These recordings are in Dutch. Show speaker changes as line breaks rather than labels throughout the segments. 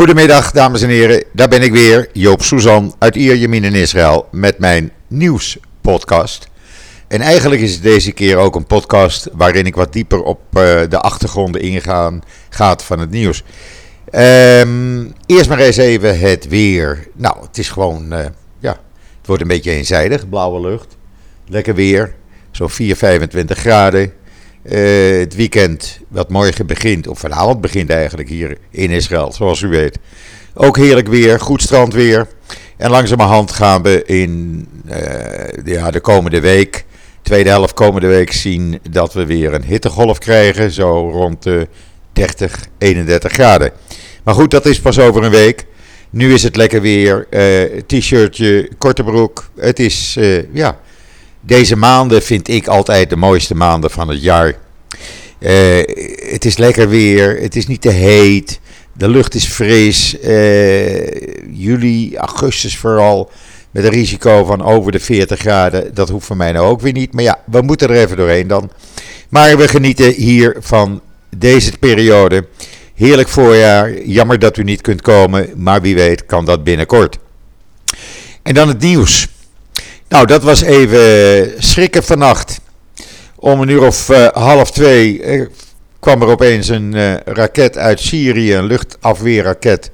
Goedemiddag, dames en heren. Daar ben ik weer, Joop Suzan uit Ierjemien in Israël met mijn nieuwspodcast. En eigenlijk is het deze keer ook een podcast waarin ik wat dieper op uh, de achtergronden ingaan gaat van het nieuws. Um, eerst maar eens even het weer. Nou, het is gewoon, uh, ja, het wordt een beetje eenzijdig. Blauwe lucht, lekker weer, zo'n 4, 25 graden. Uh, het weekend, wat morgen begint, of vanavond begint eigenlijk hier in Israël, zoals u weet. Ook heerlijk weer, goed strandweer. En langzamerhand gaan we in uh, ja, de komende week, tweede helft komende week, zien dat we weer een hittegolf krijgen. Zo rond de 30, 31 graden. Maar goed, dat is pas over een week. Nu is het lekker weer. Uh, T-shirtje, korte broek. Het is, ja deze maanden vind ik altijd de mooiste maanden van het jaar. Uh, het is lekker weer, het is niet te heet, de lucht is fris. Uh, juli, augustus vooral, met een risico van over de 40 graden. Dat hoeft voor mij nou ook weer niet. Maar ja, we moeten er even doorheen dan. Maar we genieten hier van deze periode. Heerlijk voorjaar. Jammer dat u niet kunt komen, maar wie weet kan dat binnenkort. En dan het nieuws. Nou, dat was even schrikken vannacht. Om een uur of uh, half twee eh, kwam er opeens een raket uit Syrië, een luchtafweerraket.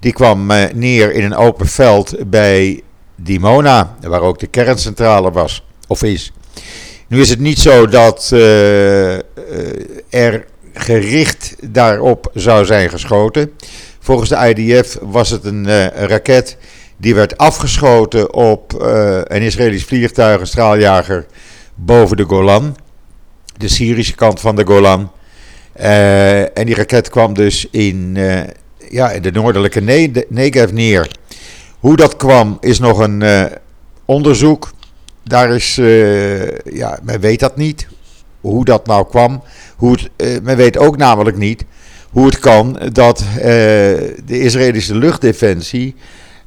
Die kwam neer in een open veld bij Dimona, waar ook de kerncentrale was, of is. Nu is het niet zo dat er gericht daarop zou zijn geschoten. Volgens de IDF was het een raket die werd afgeschoten op uh, een Israëlisch vliegtuig, een straaljager, boven de Golan. De Syrische kant van de Golan. Uh, en die raket kwam dus in, uh, ja, in de noordelijke Negev neer. Hoe dat kwam is nog een onderzoek. Daar is, ja, men weet dat niet. Hoe dat nou kwam. Hoe het, men weet ook namelijk niet hoe het kan dat de Israëlische luchtdefensie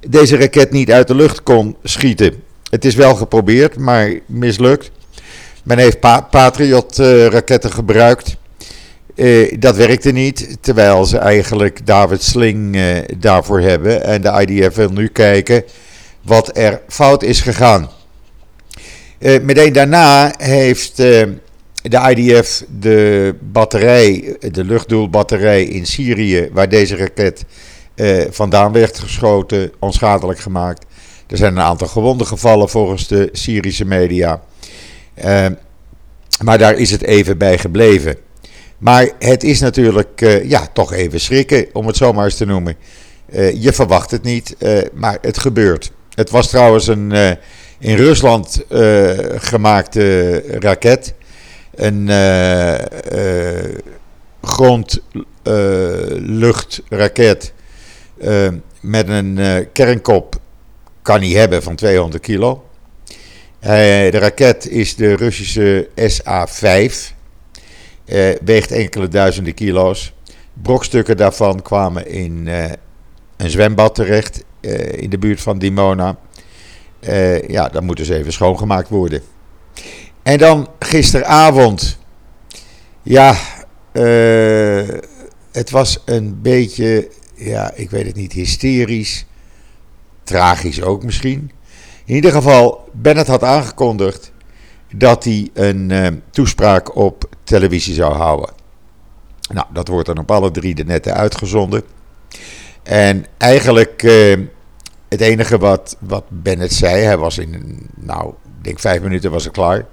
deze raket niet uit de lucht kon schieten. Het is wel geprobeerd, maar mislukt. Men heeft pa Patriot-raketten gebruikt. Uh, dat werkte niet, terwijl ze eigenlijk David Sling uh, daarvoor hebben. En de IDF wil nu kijken wat er fout is gegaan. Uh, meteen daarna heeft de IDF de batterij, de luchtdoelbatterij in Syrië, waar deze raket eh, vandaan werd geschoten, onschadelijk gemaakt. Er zijn een aantal gewonden gevallen volgens de Syrische media. Eh, maar daar is het even bij gebleven. Maar het is natuurlijk uh, ja, toch even schrikken, om het zo maar eens te noemen. Uh, je verwacht het niet, uh, maar het gebeurt. Het was trouwens een in Rusland gemaakte raket. Een grondluchtraket uh, met een uh, kernkop kan hij hebben van 200 kilo. De raket is de Russische SA-5. weegt enkele duizenden kilo's. Brokstukken daarvan kwamen in een zwembad terecht in de buurt van Dimona. ja, dat moet dus even schoongemaakt worden. En dan gisteravond. Ja, het was een beetje ja, ik weet het niet, hysterisch. Tragisch ook misschien. In ieder geval, Bennett had aangekondigd dat hij een uh, toespraak op televisie zou houden. Nou, dat wordt dan op alle drie de netten uitgezonden. En eigenlijk, uh, het enige wat, wat Bennett zei, hij was in, nou, ik denk vijf minuten was het klaar.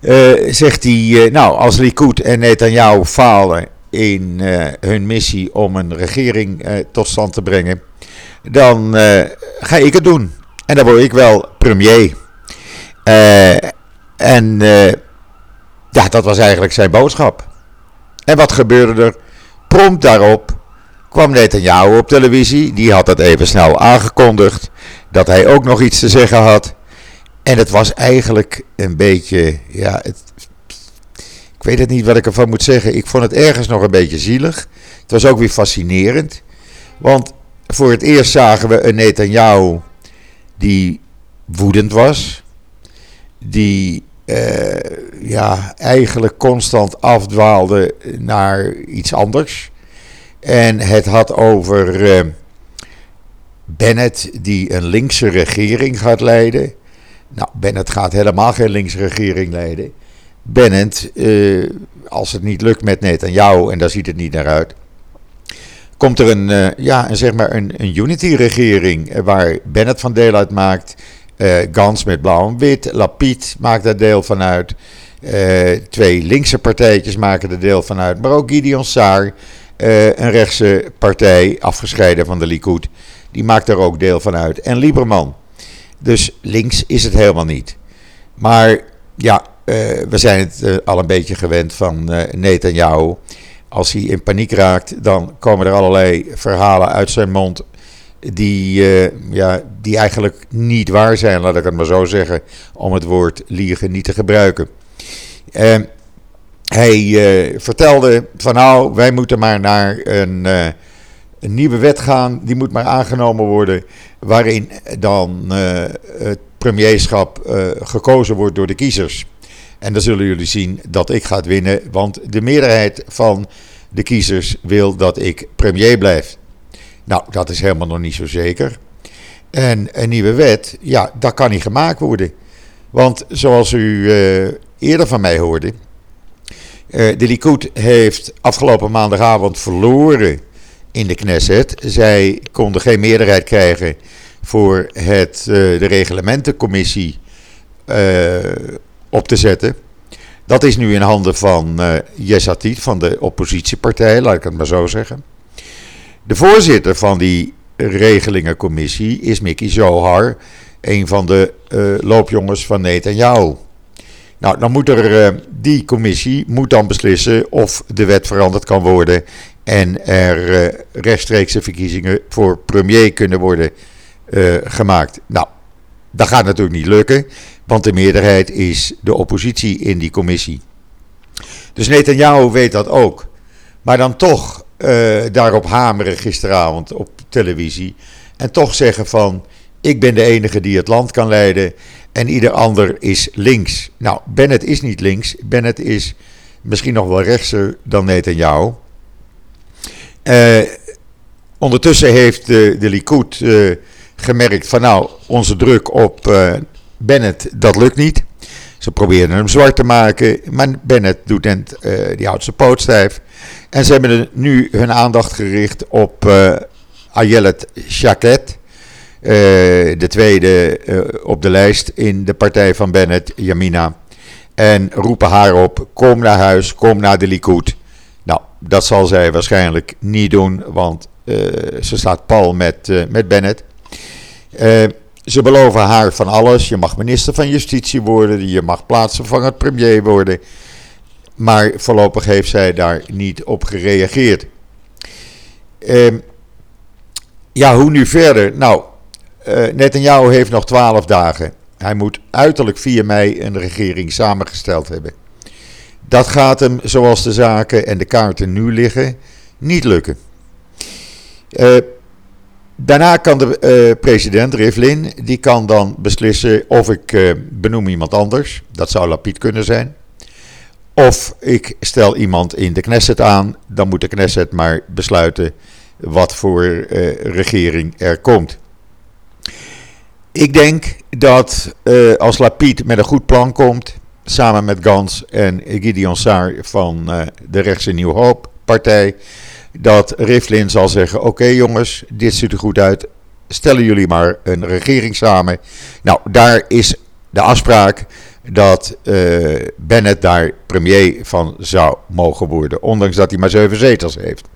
Uh, zegt hij, nou, als Likud en Netanyahu falen in uh, hun missie om een regering uh, tot stand te brengen, dan uh, ga ik het doen. En dan word ik wel premier. en ja, dat was eigenlijk zijn boodschap. En wat gebeurde er? Prompt daarop kwam Netanyahu op televisie. Die had het even snel aangekondigd. Dat hij ook nog iets te zeggen had. En het was eigenlijk een beetje. Ja, het weet het niet wat ik ervan moet zeggen. Ik vond het ergens nog een beetje zielig. Het was ook weer fascinerend. Want voor het eerst zagen we een Netanyahu die woedend was. Die uh, ja, eigenlijk constant afdwaalde naar iets anders. En het had over uh, Bennett die een linkse regering gaat leiden. Nou, Bennett gaat helemaal geen linkse regering leiden. Bennett, uh, als het niet lukt met Netanyahu, en daar ziet het niet naar uit, komt er een, uh, ja, zeg maar een, een unity-regering waar Bennett van deel uit maakt. Gans met blauw en wit, Lapid maakt daar deel van uit. twee linkse partijtjes maken er deel van uit, maar ook Gideon Saar een rechtse partij, afgescheiden van de Likud, die maakt er ook deel van uit. En Lieberman. Dus links is het helemaal niet. Maar ja, we zijn het uh, al een beetje gewend van uh, Netanyahu. Als hij in paniek raakt, dan komen er allerlei verhalen uit zijn mond die, ja, die eigenlijk niet waar zijn, laat ik het maar zo zeggen, om het woord liegen niet te gebruiken. Hij uh, vertelde van nou, wij moeten maar naar een, een, nieuwe wet gaan. Die moet maar aangenomen worden. Waarin dan het premierschap gekozen wordt door de kiezers. En dan zullen jullie zien dat ik ga winnen. Want de meerderheid van de kiezers wil dat ik premier blijf. Nou, dat is helemaal nog niet zo zeker. En een nieuwe wet, ja, dat kan niet gemaakt worden. Want zoals u eerder van mij hoorde uh, de Likud heeft afgelopen maandagavond verloren in de Knesset. Zij konden geen meerderheid krijgen voor het, uh, de reglementencommissie op te zetten. Dat is nu in handen van uh, Yesatit, van de oppositiepartij, laat ik het maar zo zeggen. De voorzitter van die regelingencommissie is Mickey Zohar, een van de loopjongens van Netanyahu. Nou, dan moet er, uh, die commissie moet dan beslissen of de wet veranderd kan worden en er rechtstreekse verkiezingen voor premier kunnen worden gemaakt. Nou, dat gaat natuurlijk niet lukken, want de meerderheid is de oppositie in die commissie. Dus Netanyahu weet dat ook. Maar dan toch daarop hameren gisteravond op televisie en toch zeggen van ik ben de enige die het land kan leiden en ieder ander is links. Nou, Bennett is niet links. Bennett is misschien nog wel rechtser dan Netanyahu. Uh, ondertussen heeft de, de Likud gemerkt van nou, onze druk op uh, Bennett, dat lukt niet. Ze probeerden hem zwart te maken, maar Bennett doet het, die houdt zijn poot stijf. En ze hebben nu hun aandacht gericht op uh, Ayelet Shaket. Eh, de tweede eh, op de lijst in de partij van Bennett, Yamina. En roepen haar op: kom naar huis, kom naar de Likud. Nou, dat zal zij waarschijnlijk niet doen, want ze staat pal met, met Bennett. Uh, ze beloven haar van alles. Je mag minister van Justitie worden, je mag plaatsvervangend premier worden. Maar voorlopig heeft zij daar niet op gereageerd. ja, hoe nu verder? Nou, uh, Netanyahu heeft nog twaalf dagen. Hij moet uiterlijk 4 mei een regering samengesteld hebben. Dat gaat hem, zoals de zaken en de kaarten nu liggen, niet lukken. Uh, daarna kan de uh, president Rivlin, die kan dan beslissen of ik uh, benoem iemand anders. Dat zou Lapid kunnen zijn. Of ik stel iemand in de Knesset aan. Dan moet de Knesset maar besluiten wat voor regering er komt. Ik denk dat als Lapid met een goed plan komt, samen met Gans en Gideon Saar van de rechtse Nieuw Hoop partij, dat Rivlin zal zeggen: Oké jongens, dit ziet er goed uit. Stellen jullie maar een regering samen. Nou, daar is de afspraak dat uh, Bennett daar premier van zou mogen worden, ondanks dat hij maar zeven zetels heeft.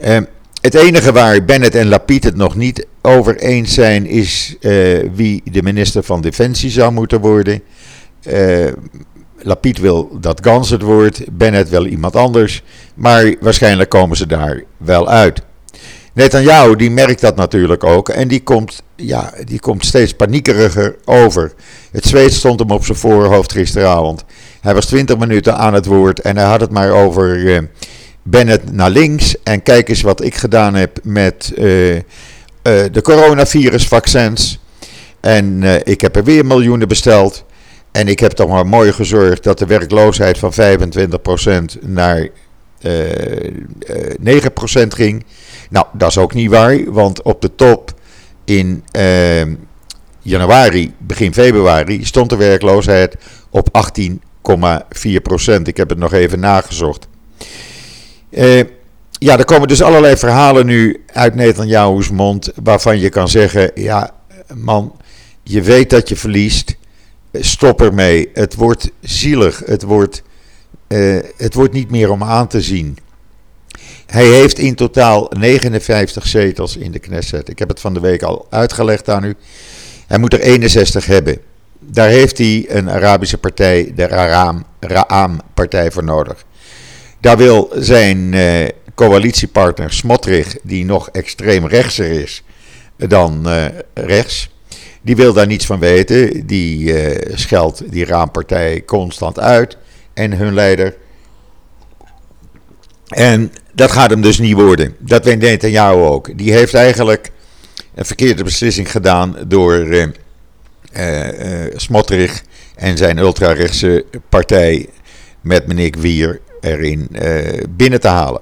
Uh, het enige waar Bennett en Lapid het nog niet over eens zijn, is uh, wie de minister van Defensie zou moeten worden. Lapid wil dat Gans het wordt, Bennett wil iemand anders, maar waarschijnlijk komen ze daar wel uit. Netanyahu die merkt dat natuurlijk ook en die komt, ja, die komt steeds paniekeriger over. Het zweet stond hem op zijn voorhoofd gisteravond. Hij was 20 minuten aan het woord en hij had het maar over uh, Bennett naar links. En kijk eens wat ik gedaan heb met uh, uh, de coronavirusvaccins. En ik heb er weer miljoenen besteld. En ik heb toch maar mooi gezorgd dat de werkloosheid van 25% naar 9% ging. Nou, dat is ook niet waar, want op de top in januari, begin februari, stond de werkloosheid op 18,4%. Ik heb het nog even nagezocht. Ja, er komen dus allerlei verhalen nu uit Netanyahu's mond. waarvan je kan zeggen: ja, man, je weet dat je verliest. Stop ermee. Het wordt zielig. Het wordt, uh, het wordt niet meer om aan te zien. Hij heeft in totaal 59 zetels in de Knesset. Ik heb het van de week al uitgelegd aan u. Hij moet er 61 hebben. Daar heeft hij een Arabische partij, de Ra'am-partij, voor nodig. Daar wil zijn uh, coalitiepartner Smotrich, die nog extreem rechtser is dan uh, rechts, die wil daar niets van weten. Die uh, scheldt die raampartij constant uit en hun leider. En dat gaat hem dus niet worden. Dat weet jou ook. Die heeft eigenlijk een verkeerde beslissing gedaan door uh, en zijn ultrarechtse partij met meneer Wier erin binnen te halen.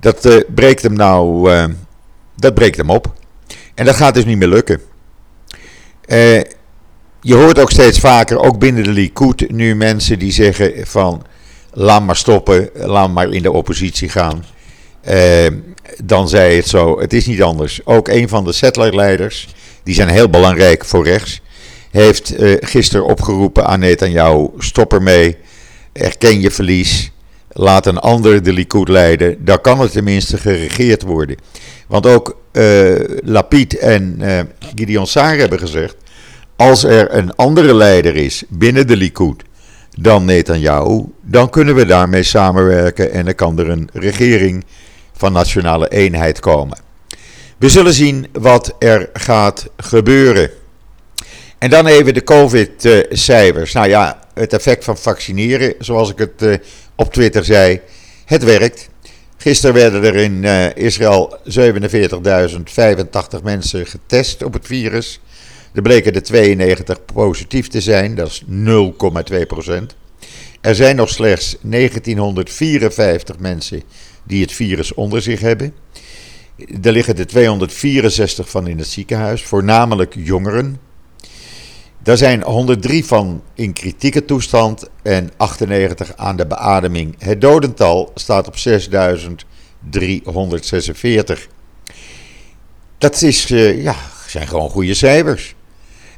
Dat breekt hem nou, dat breekt hem op. En dat gaat dus niet meer lukken. Je hoort ook steeds vaker, ook binnen de Likud, nu mensen die zeggen van laat maar stoppen, laat maar in de oppositie gaan. Uh, dan zei het zo, het is niet anders. Ook een van de settlerleiders, die zijn heel belangrijk voor rechts, heeft uh, gisteren opgeroepen aan Netanyahu, stop ermee, erken je verlies, laat een ander de Likud leiden, dan kan het tenminste geregeerd worden. Want ook uh, Lapid en uh, Gideon Saar hebben gezegd, als er een andere leider is binnen de Likud dan Netanyahu, dan kunnen we daarmee samenwerken en dan kan er een regering van nationale eenheid komen. We zullen zien wat er gaat gebeuren. En dan even de COVID-cijfers. Nou ja, het effect van vaccineren, zoals ik het eh, op Twitter zei, het werkt. Gisteren werden er in uh, Israël 47.085 mensen getest op het virus. Er bleken er 92 positief te zijn, dat is 0,2% Er zijn nog slechts 1954 mensen die het virus onder zich hebben. Er liggen er 264 van in het ziekenhuis, voornamelijk jongeren. Daar zijn 103 van in kritieke toestand en 98 aan de beademing. Het dodental staat op 6346. Dat is, uh, ja, zijn gewoon goede cijfers.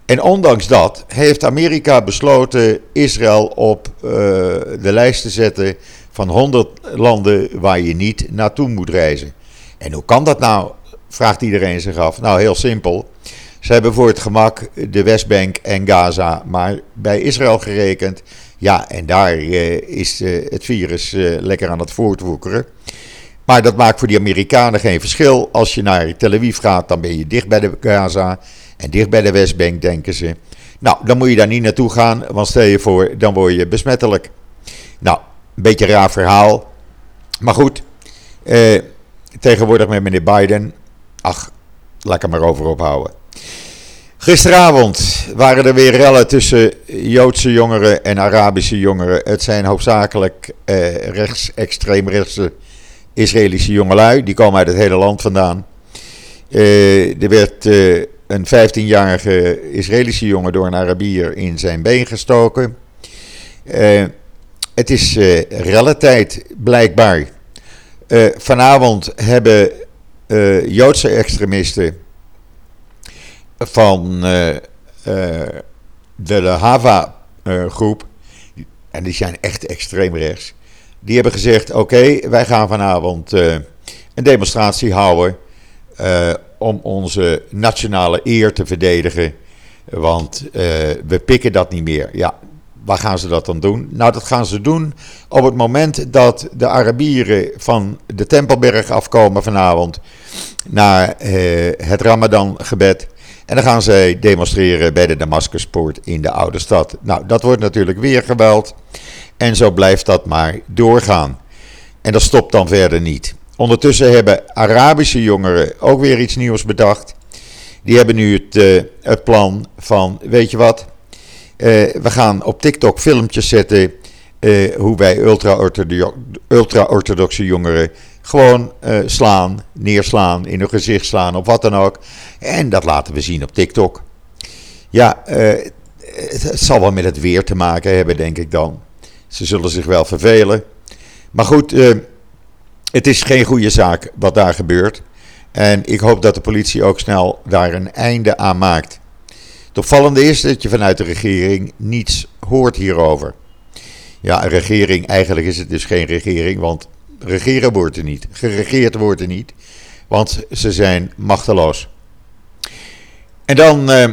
En ondanks dat heeft Amerika besloten Israël op uh, de lijst te zetten van 100 landen waar je niet naartoe moet reizen. En hoe kan dat nou? Vraagt iedereen zich af. Nou, heel simpel. Ze hebben voor het gemak de Westbank en Gaza maar bij Israël gerekend. Ja, en daar uh, is uh, het virus uh, lekker aan het voortwoekeren. Maar dat maakt voor die Amerikanen geen verschil. Als je naar Tel Aviv gaat, dan ben je dicht bij de Gaza en dicht bij de Westbank, denken ze. Nou, dan moet je daar niet naartoe gaan, want stel je voor, dan word je besmettelijk. Nou, een beetje raar verhaal. Maar goed, eh, tegenwoordig met meneer Biden. Ach, laat ik maar over ophouden. Gisteravond waren er weer rellen tussen Joodse jongeren en Arabische jongeren. Het zijn hoofdzakelijk eh, rechts, extreemrechtse Israëlische jongelui. Die komen uit het hele land vandaan. Eh, er werd eh, een 15-jarige Israëlische jongen door een Arabier in zijn been gestoken. Uh, het is uh, relletijd, blijkbaar. Uh, vanavond hebben uh, Joodse extremisten van de, de Hava-groep, en die zijn echt extreem rechts, die hebben gezegd: Oké, wij gaan vanavond een demonstratie houden om onze nationale eer te verdedigen. Want we pikken dat niet meer. Ja, Waar gaan ze dat dan doen? Nou, dat gaan ze doen op het moment dat de Arabieren van de Tempelberg afkomen vanavond naar eh, het Ramadan-gebed. En dan gaan zij demonstreren bij de Damascuspoort in de oude stad. Nou, dat wordt natuurlijk weer geweld. En zo blijft dat maar doorgaan. En dat stopt dan verder niet. Ondertussen hebben Arabische jongeren ook weer iets nieuws bedacht. Die hebben nu het, uh, het plan van, weet je wat, eh, we gaan op TikTok filmpjes zetten hoe wij ultra-orthodoxe jongeren gewoon slaan, neerslaan, in hun gezicht slaan of wat dan ook. En dat laten we zien op TikTok. Ja, het, zal wel met het weer te maken hebben, denk ik dan. Ze zullen zich wel vervelen. Maar goed, uh, het is geen goede zaak wat daar gebeurt. En ik hoop dat de politie ook snel daar een einde aan maakt. Het opvallende is dat je vanuit de regering niets hoort hierover. Ja, een regering, eigenlijk is het dus geen regering, want regeren wordt er niet. Geregeerd wordt er niet, want ze zijn machteloos. En dan uh,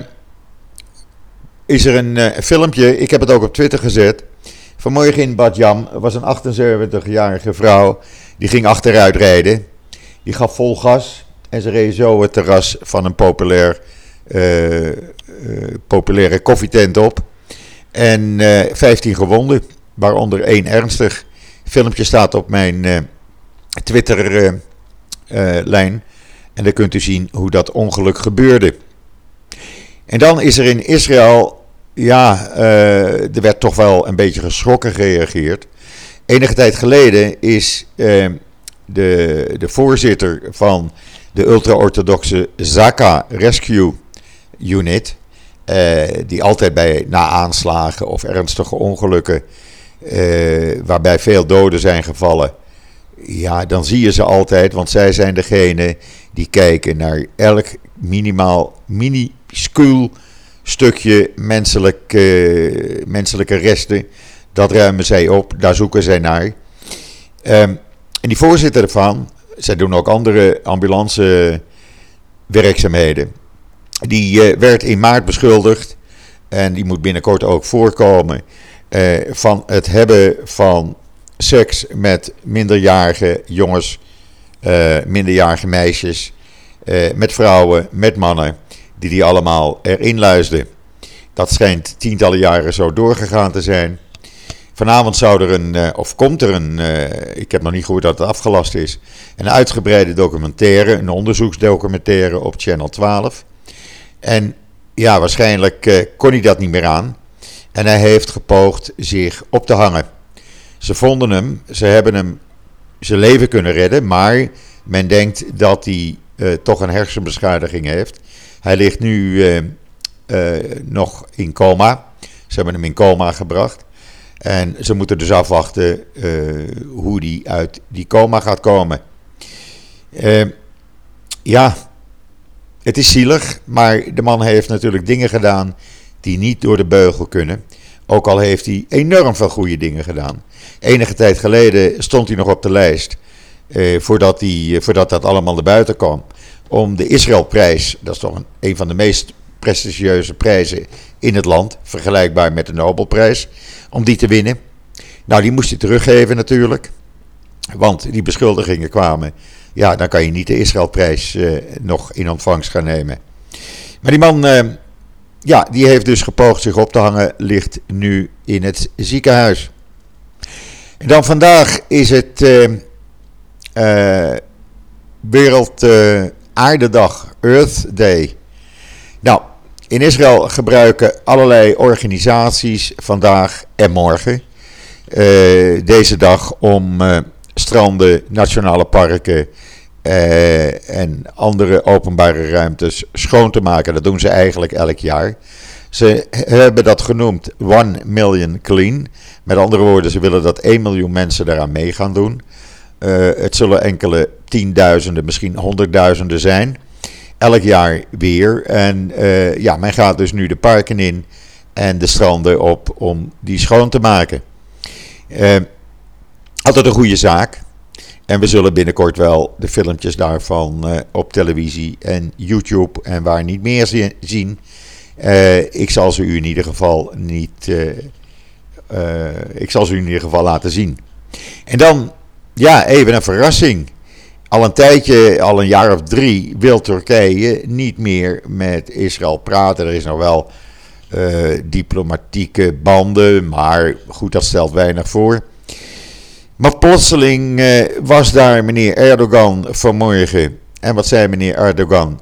is er een uh, filmpje, ik heb het ook op Twitter gezet. Vanmorgen in Badjam was een 78-jarige vrouw, die ging achteruit rijden. Die gaf vol gas en ze reed zo het terras van een populair, uh, populaire koffietent op. En 15 gewonden, waaronder één ernstig. Filmpje staat op mijn Twitter-lijn. en daar kunt u zien hoe dat ongeluk gebeurde. En dan is er in Israël ja, uh, er werd toch wel een beetje geschrokken gereageerd. Enige tijd geleden is uh, de, de voorzitter van de ultra-orthodoxe Zaka Rescue Unit, uh, die altijd bij na aanslagen of ernstige ongelukken, waarbij veel doden zijn gevallen, ja, dan zie je ze altijd, want zij zijn degene die kijken naar elk minimaal mini-school stukje menselijk, uh, menselijke resten. Dat ruimen zij op, daar zoeken zij naar. Um, en die voorzitter ervan, zij doen ook andere ambulance werkzaamheden. Die uh, werd in maart beschuldigd, en die moet binnenkort ook voorkomen, uh, van het hebben van seks met minderjarige jongens, minderjarige meisjes, met vrouwen, met mannen die die allemaal erin luisden. Dat schijnt tientallen jaren zo doorgegaan te zijn. Vanavond zou er een, uh, of komt er een, uh, ik heb nog niet gehoord dat het afgelast is, een uitgebreide documentaire, een onderzoeksdocumentaire op Channel 12. En ja, waarschijnlijk uh, kon hij dat niet meer aan. En hij heeft gepoogd zich op te hangen. Ze vonden hem, ze hebben hem zijn leven kunnen redden, maar men denkt dat hij toch een hersenbeschadiging heeft. Hij ligt nu uh, uh, nog in coma. Ze hebben hem in coma gebracht. En ze moeten dus afwachten hoe hij uit die coma gaat komen. ja, het is zielig, maar de man heeft natuurlijk dingen gedaan die niet door de beugel kunnen. Ook al heeft hij enorm veel goede dingen gedaan. Enige tijd geleden stond hij nog op de lijst. Eh, voordat, die, voordat dat allemaal naar buiten kwam om de Israëlprijs, dat is toch een, een van de meest prestigieuze prijzen in het land, vergelijkbaar met de Nobelprijs, om die te winnen. Nou, die moest hij teruggeven natuurlijk, want die beschuldigingen kwamen. Ja, dan kan je niet de Israëlprijs uh, nog in ontvangst gaan nemen. Maar die man, uh, ja, die heeft dus gepoogd zich op te hangen, ligt nu in het ziekenhuis. En dan vandaag is het uh, Wereld Aardedag, Earth Day. Nou, in Israël gebruiken allerlei organisaties vandaag en morgen uh, deze dag om uh, stranden, nationale parken uh, en andere openbare ruimtes schoon te maken. Dat doen ze eigenlijk elk jaar. Ze hebben dat genoemd One Million Clean. Met andere woorden, ze willen dat 1 miljoen mensen daaraan mee gaan doen. Uh, het zullen enkele tienduizenden, misschien honderdduizenden zijn. Elk jaar weer. En uh, ja, men gaat dus nu de parken in en de stranden op om die schoon te maken. Altijd een goede zaak. En we zullen binnenkort wel de filmpjes daarvan uh, op televisie en YouTube en waar niet meer zien. ik zal ze u in ieder geval niet. ik zal ze u in ieder geval laten zien. En dan ja, even een verrassing. Al een tijdje, al een jaar of drie, wil Turkije niet meer met Israël praten. Er is nog wel diplomatieke banden, maar goed, dat stelt weinig voor. Maar plotseling uh, was daar meneer Erdogan vanmorgen. En wat zei meneer Erdogan?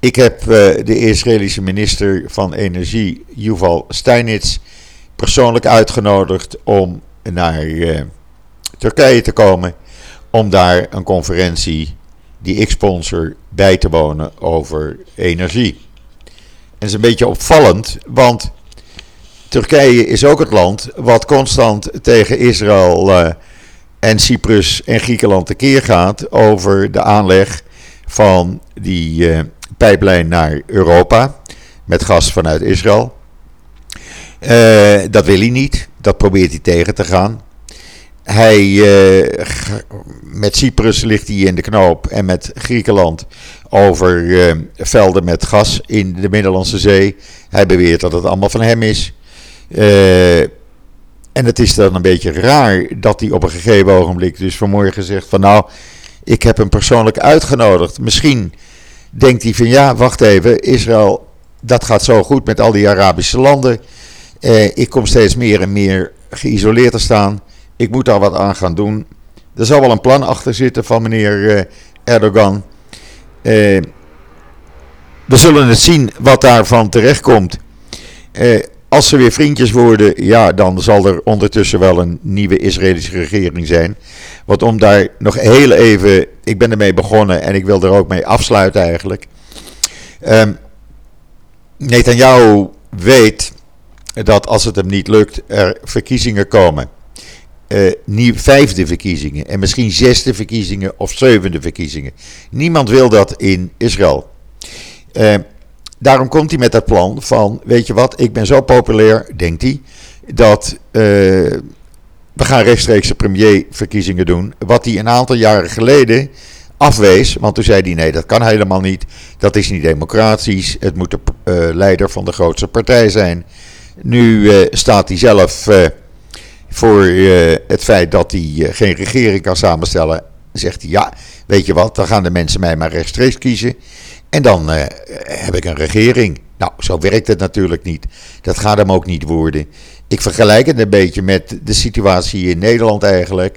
Ik heb uh, de Israëlische minister van Energie, Yuval Steinitz, persoonlijk uitgenodigd om naar Turkije te komen. Om daar een conferentie die ik sponsor bij te wonen over energie. En dat is een beetje opvallend, want Turkije is ook het land wat constant tegen Israël uh, en Cyprus en Griekenland tekeer gaat over de aanleg van die uh, pijplijn naar Europa met gas vanuit Israël. Uh, dat wil hij niet, dat probeert hij tegen te gaan. Hij, met Cyprus ligt hij in de knoop en met Griekenland over velden met gas in de Middellandse Zee. Hij beweert dat het allemaal van hem is. Uh, en het is dan een beetje raar dat hij op een gegeven ogenblik dus vanmorgen zegt van nou, ik heb hem persoonlijk uitgenodigd. Misschien denkt hij van ja, wacht even, Israël, dat gaat zo goed met al die Arabische landen. ik kom steeds meer en meer geïsoleerd te staan. Ik moet daar wat aan gaan doen. Er zal wel een plan achter zitten van meneer uh, Erdogan. We zullen het zien wat daarvan terechtkomt. Als ze weer vriendjes worden, ja, dan zal er ondertussen wel een nieuwe Israëlische regering zijn. Want om daar nog heel even, ik ben ermee begonnen en ik wil er ook mee afsluiten eigenlijk. Um, Netanyahu weet dat als het hem niet lukt, er verkiezingen komen uh, vijfde verkiezingen en misschien zesde verkiezingen of zevende verkiezingen. Niemand wil dat in Israël. Uh, daarom komt hij met dat plan van, weet je wat, ik ben zo populair, denkt hij, dat uh, we gaan rechtstreeks premierverkiezingen doen. Wat hij een aantal jaren geleden afwees, want toen zei hij nee, dat kan helemaal niet. Dat is niet democratisch, het moet de leider van de grootste partij zijn. Nu staat hij zelf voor het feit dat hij geen regering kan samenstellen, zegt hij ja, weet je wat, dan gaan de mensen mij maar rechtstreeks kiezen en dan uh, heb ik een regering. Nou, zo werkt het natuurlijk niet. Dat gaat hem ook niet worden. Ik vergelijk het een beetje met de situatie in Nederland eigenlijk,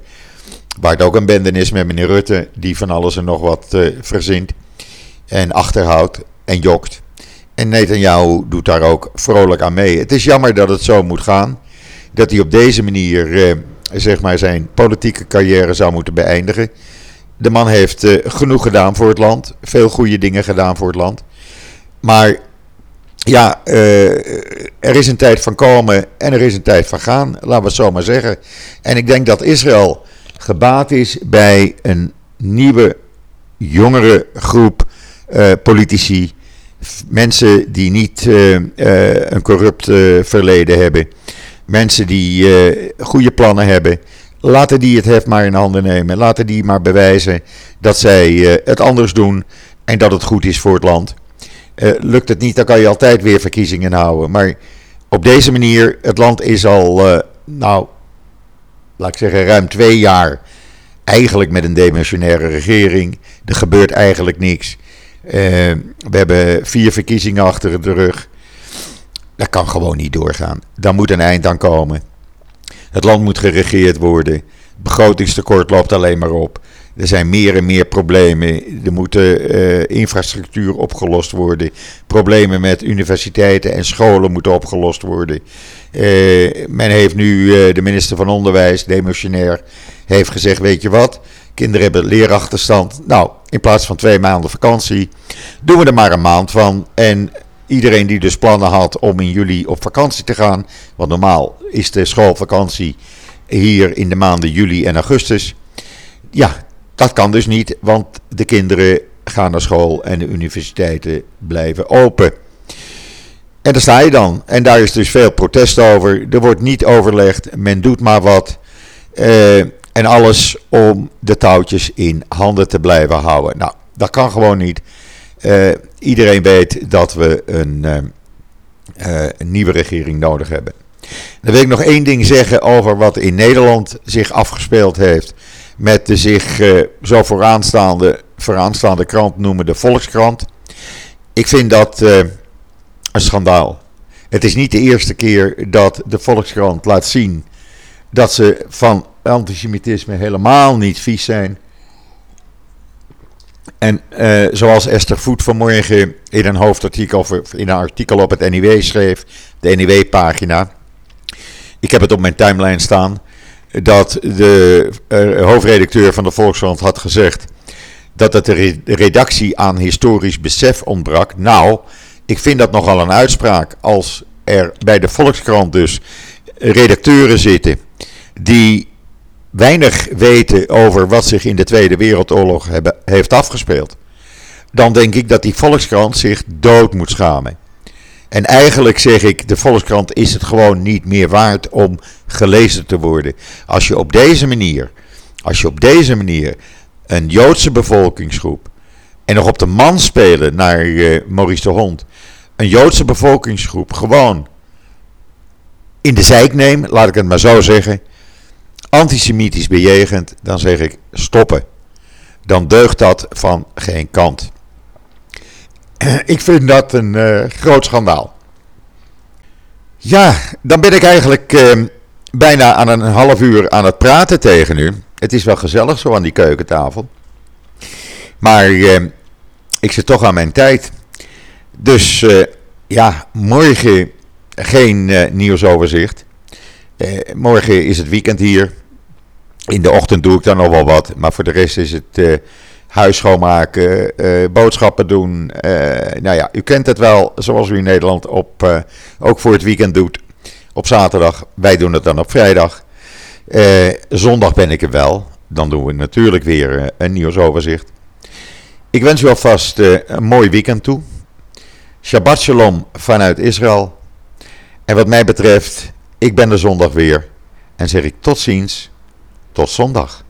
waar het ook een bende is met meneer Rutte, die van alles en nog wat verzint en achterhoudt en jokt. En Netanyahu doet daar ook vrolijk aan mee. Het is jammer dat het zo moet gaan dat hij op deze manier eh, zeg maar zijn politieke carrière zou moeten beëindigen. De man heeft eh, genoeg gedaan voor het land, veel goede dingen gedaan voor het land. Maar ja, uh, er is een tijd van komen en er is een tijd van gaan, laten we het zo maar zeggen. En ik denk dat Israël gebaat is bij een nieuwe, jongere groep uh, politici. Mensen die niet een corrupt verleden hebben. Mensen die goede plannen hebben, laten die het heft maar in handen nemen. Laten die maar bewijzen dat zij uh, het anders doen en dat het goed is voor het land. Uh, lukt het niet, dan kan je altijd weer verkiezingen houden. Maar op deze manier, het land is al, nou, laat ik zeggen, ruim twee jaar eigenlijk met een demissionaire regering. Er gebeurt eigenlijk niks. we hebben vier verkiezingen achter de rug. Dat kan gewoon niet doorgaan. Daar moet een eind aan komen. Het land moet geregeerd worden. Het begrotingstekort loopt alleen maar op. Er zijn meer en meer problemen. Er moet uh, infrastructuur opgelost worden. Problemen met universiteiten en scholen moeten opgelost worden. Uh, men heeft nu, uh, de minister van Onderwijs, demissionair, heeft gezegd: Weet je wat? Kinderen hebben leerachterstand. Nou, in plaats van twee maanden vakantie, doen we er maar een maand van. En Iedereen die dus plannen had om in juli op vakantie te gaan. Want normaal is de schoolvakantie hier in de maanden juli en augustus. Ja, dat kan dus niet, want de kinderen gaan naar school en de universiteiten blijven open. En daar sta je dan. En daar is dus veel protest over. Er wordt niet overlegd, men doet maar wat. Uh, en alles om de touwtjes in handen te blijven houden. Nou, dat kan gewoon niet. Uh, iedereen weet dat we een, uh, uh, een, nieuwe regering nodig hebben. Dan wil ik nog één ding zeggen over wat in Nederland zich afgespeeld heeft. Met de zich zo vooraanstaande, vooraanstaande krant noemen de Volkskrant. Ik vind dat een schandaal. Het is niet de eerste keer dat de Volkskrant laat zien dat ze van antisemitisme helemaal niet vies zijn. En uh, zoals Esther Voet vanmorgen in een hoofdartikel, of in een artikel op het NIW schreef, de NIW-pagina. Ik heb het op mijn timeline staan dat de uh, hoofdredacteur van de Volkskrant had gezegd dat het de redactie aan historisch besef ontbrak. Nou, ik vind dat nogal een uitspraak als er bij de Volkskrant dus redacteuren zitten die weinig weten over wat zich in de Tweede Wereldoorlog hebben, heeft afgespeeld. Dan denk ik dat die Volkskrant zich dood moet schamen. En eigenlijk zeg ik, de Volkskrant is het gewoon niet meer waard om gelezen te worden. Als je op deze manier, als je op deze manier een Joodse bevolkingsgroep en nog op de man spelen naar uh, Maurice de Hond, een Joodse bevolkingsgroep gewoon in de zijk neemt, laat ik het maar zo zeggen, antisemitisch bejegend, dan zeg ik stoppen. Dan deugt dat van geen kant. Ik vind dat een uh, groot schandaal. Ja, dan ben ik eigenlijk uh, bijna aan een half uur aan het praten tegen u. Het is wel gezellig zo aan die keukentafel. Maar uh, ik zit toch aan mijn tijd. Dus ja, morgen geen nieuwsoverzicht. Morgen is het weekend hier. In de ochtend doe ik dan nog wel wat. Maar voor de rest is het huis schoonmaken, uh, boodschappen doen. Uh, nou ja, u kent het wel, zoals u in Nederland op, ook voor het weekend doet. Op zaterdag, wij doen het dan op vrijdag. zondag ben ik er wel. Dan doen we natuurlijk weer een nieuwsoverzicht. Ik wens u alvast een mooi weekend toe. Shabbat shalom vanuit Israël. En wat mij betreft, ik ben er zondag weer. En zeg ik tot ziens, tot zondag.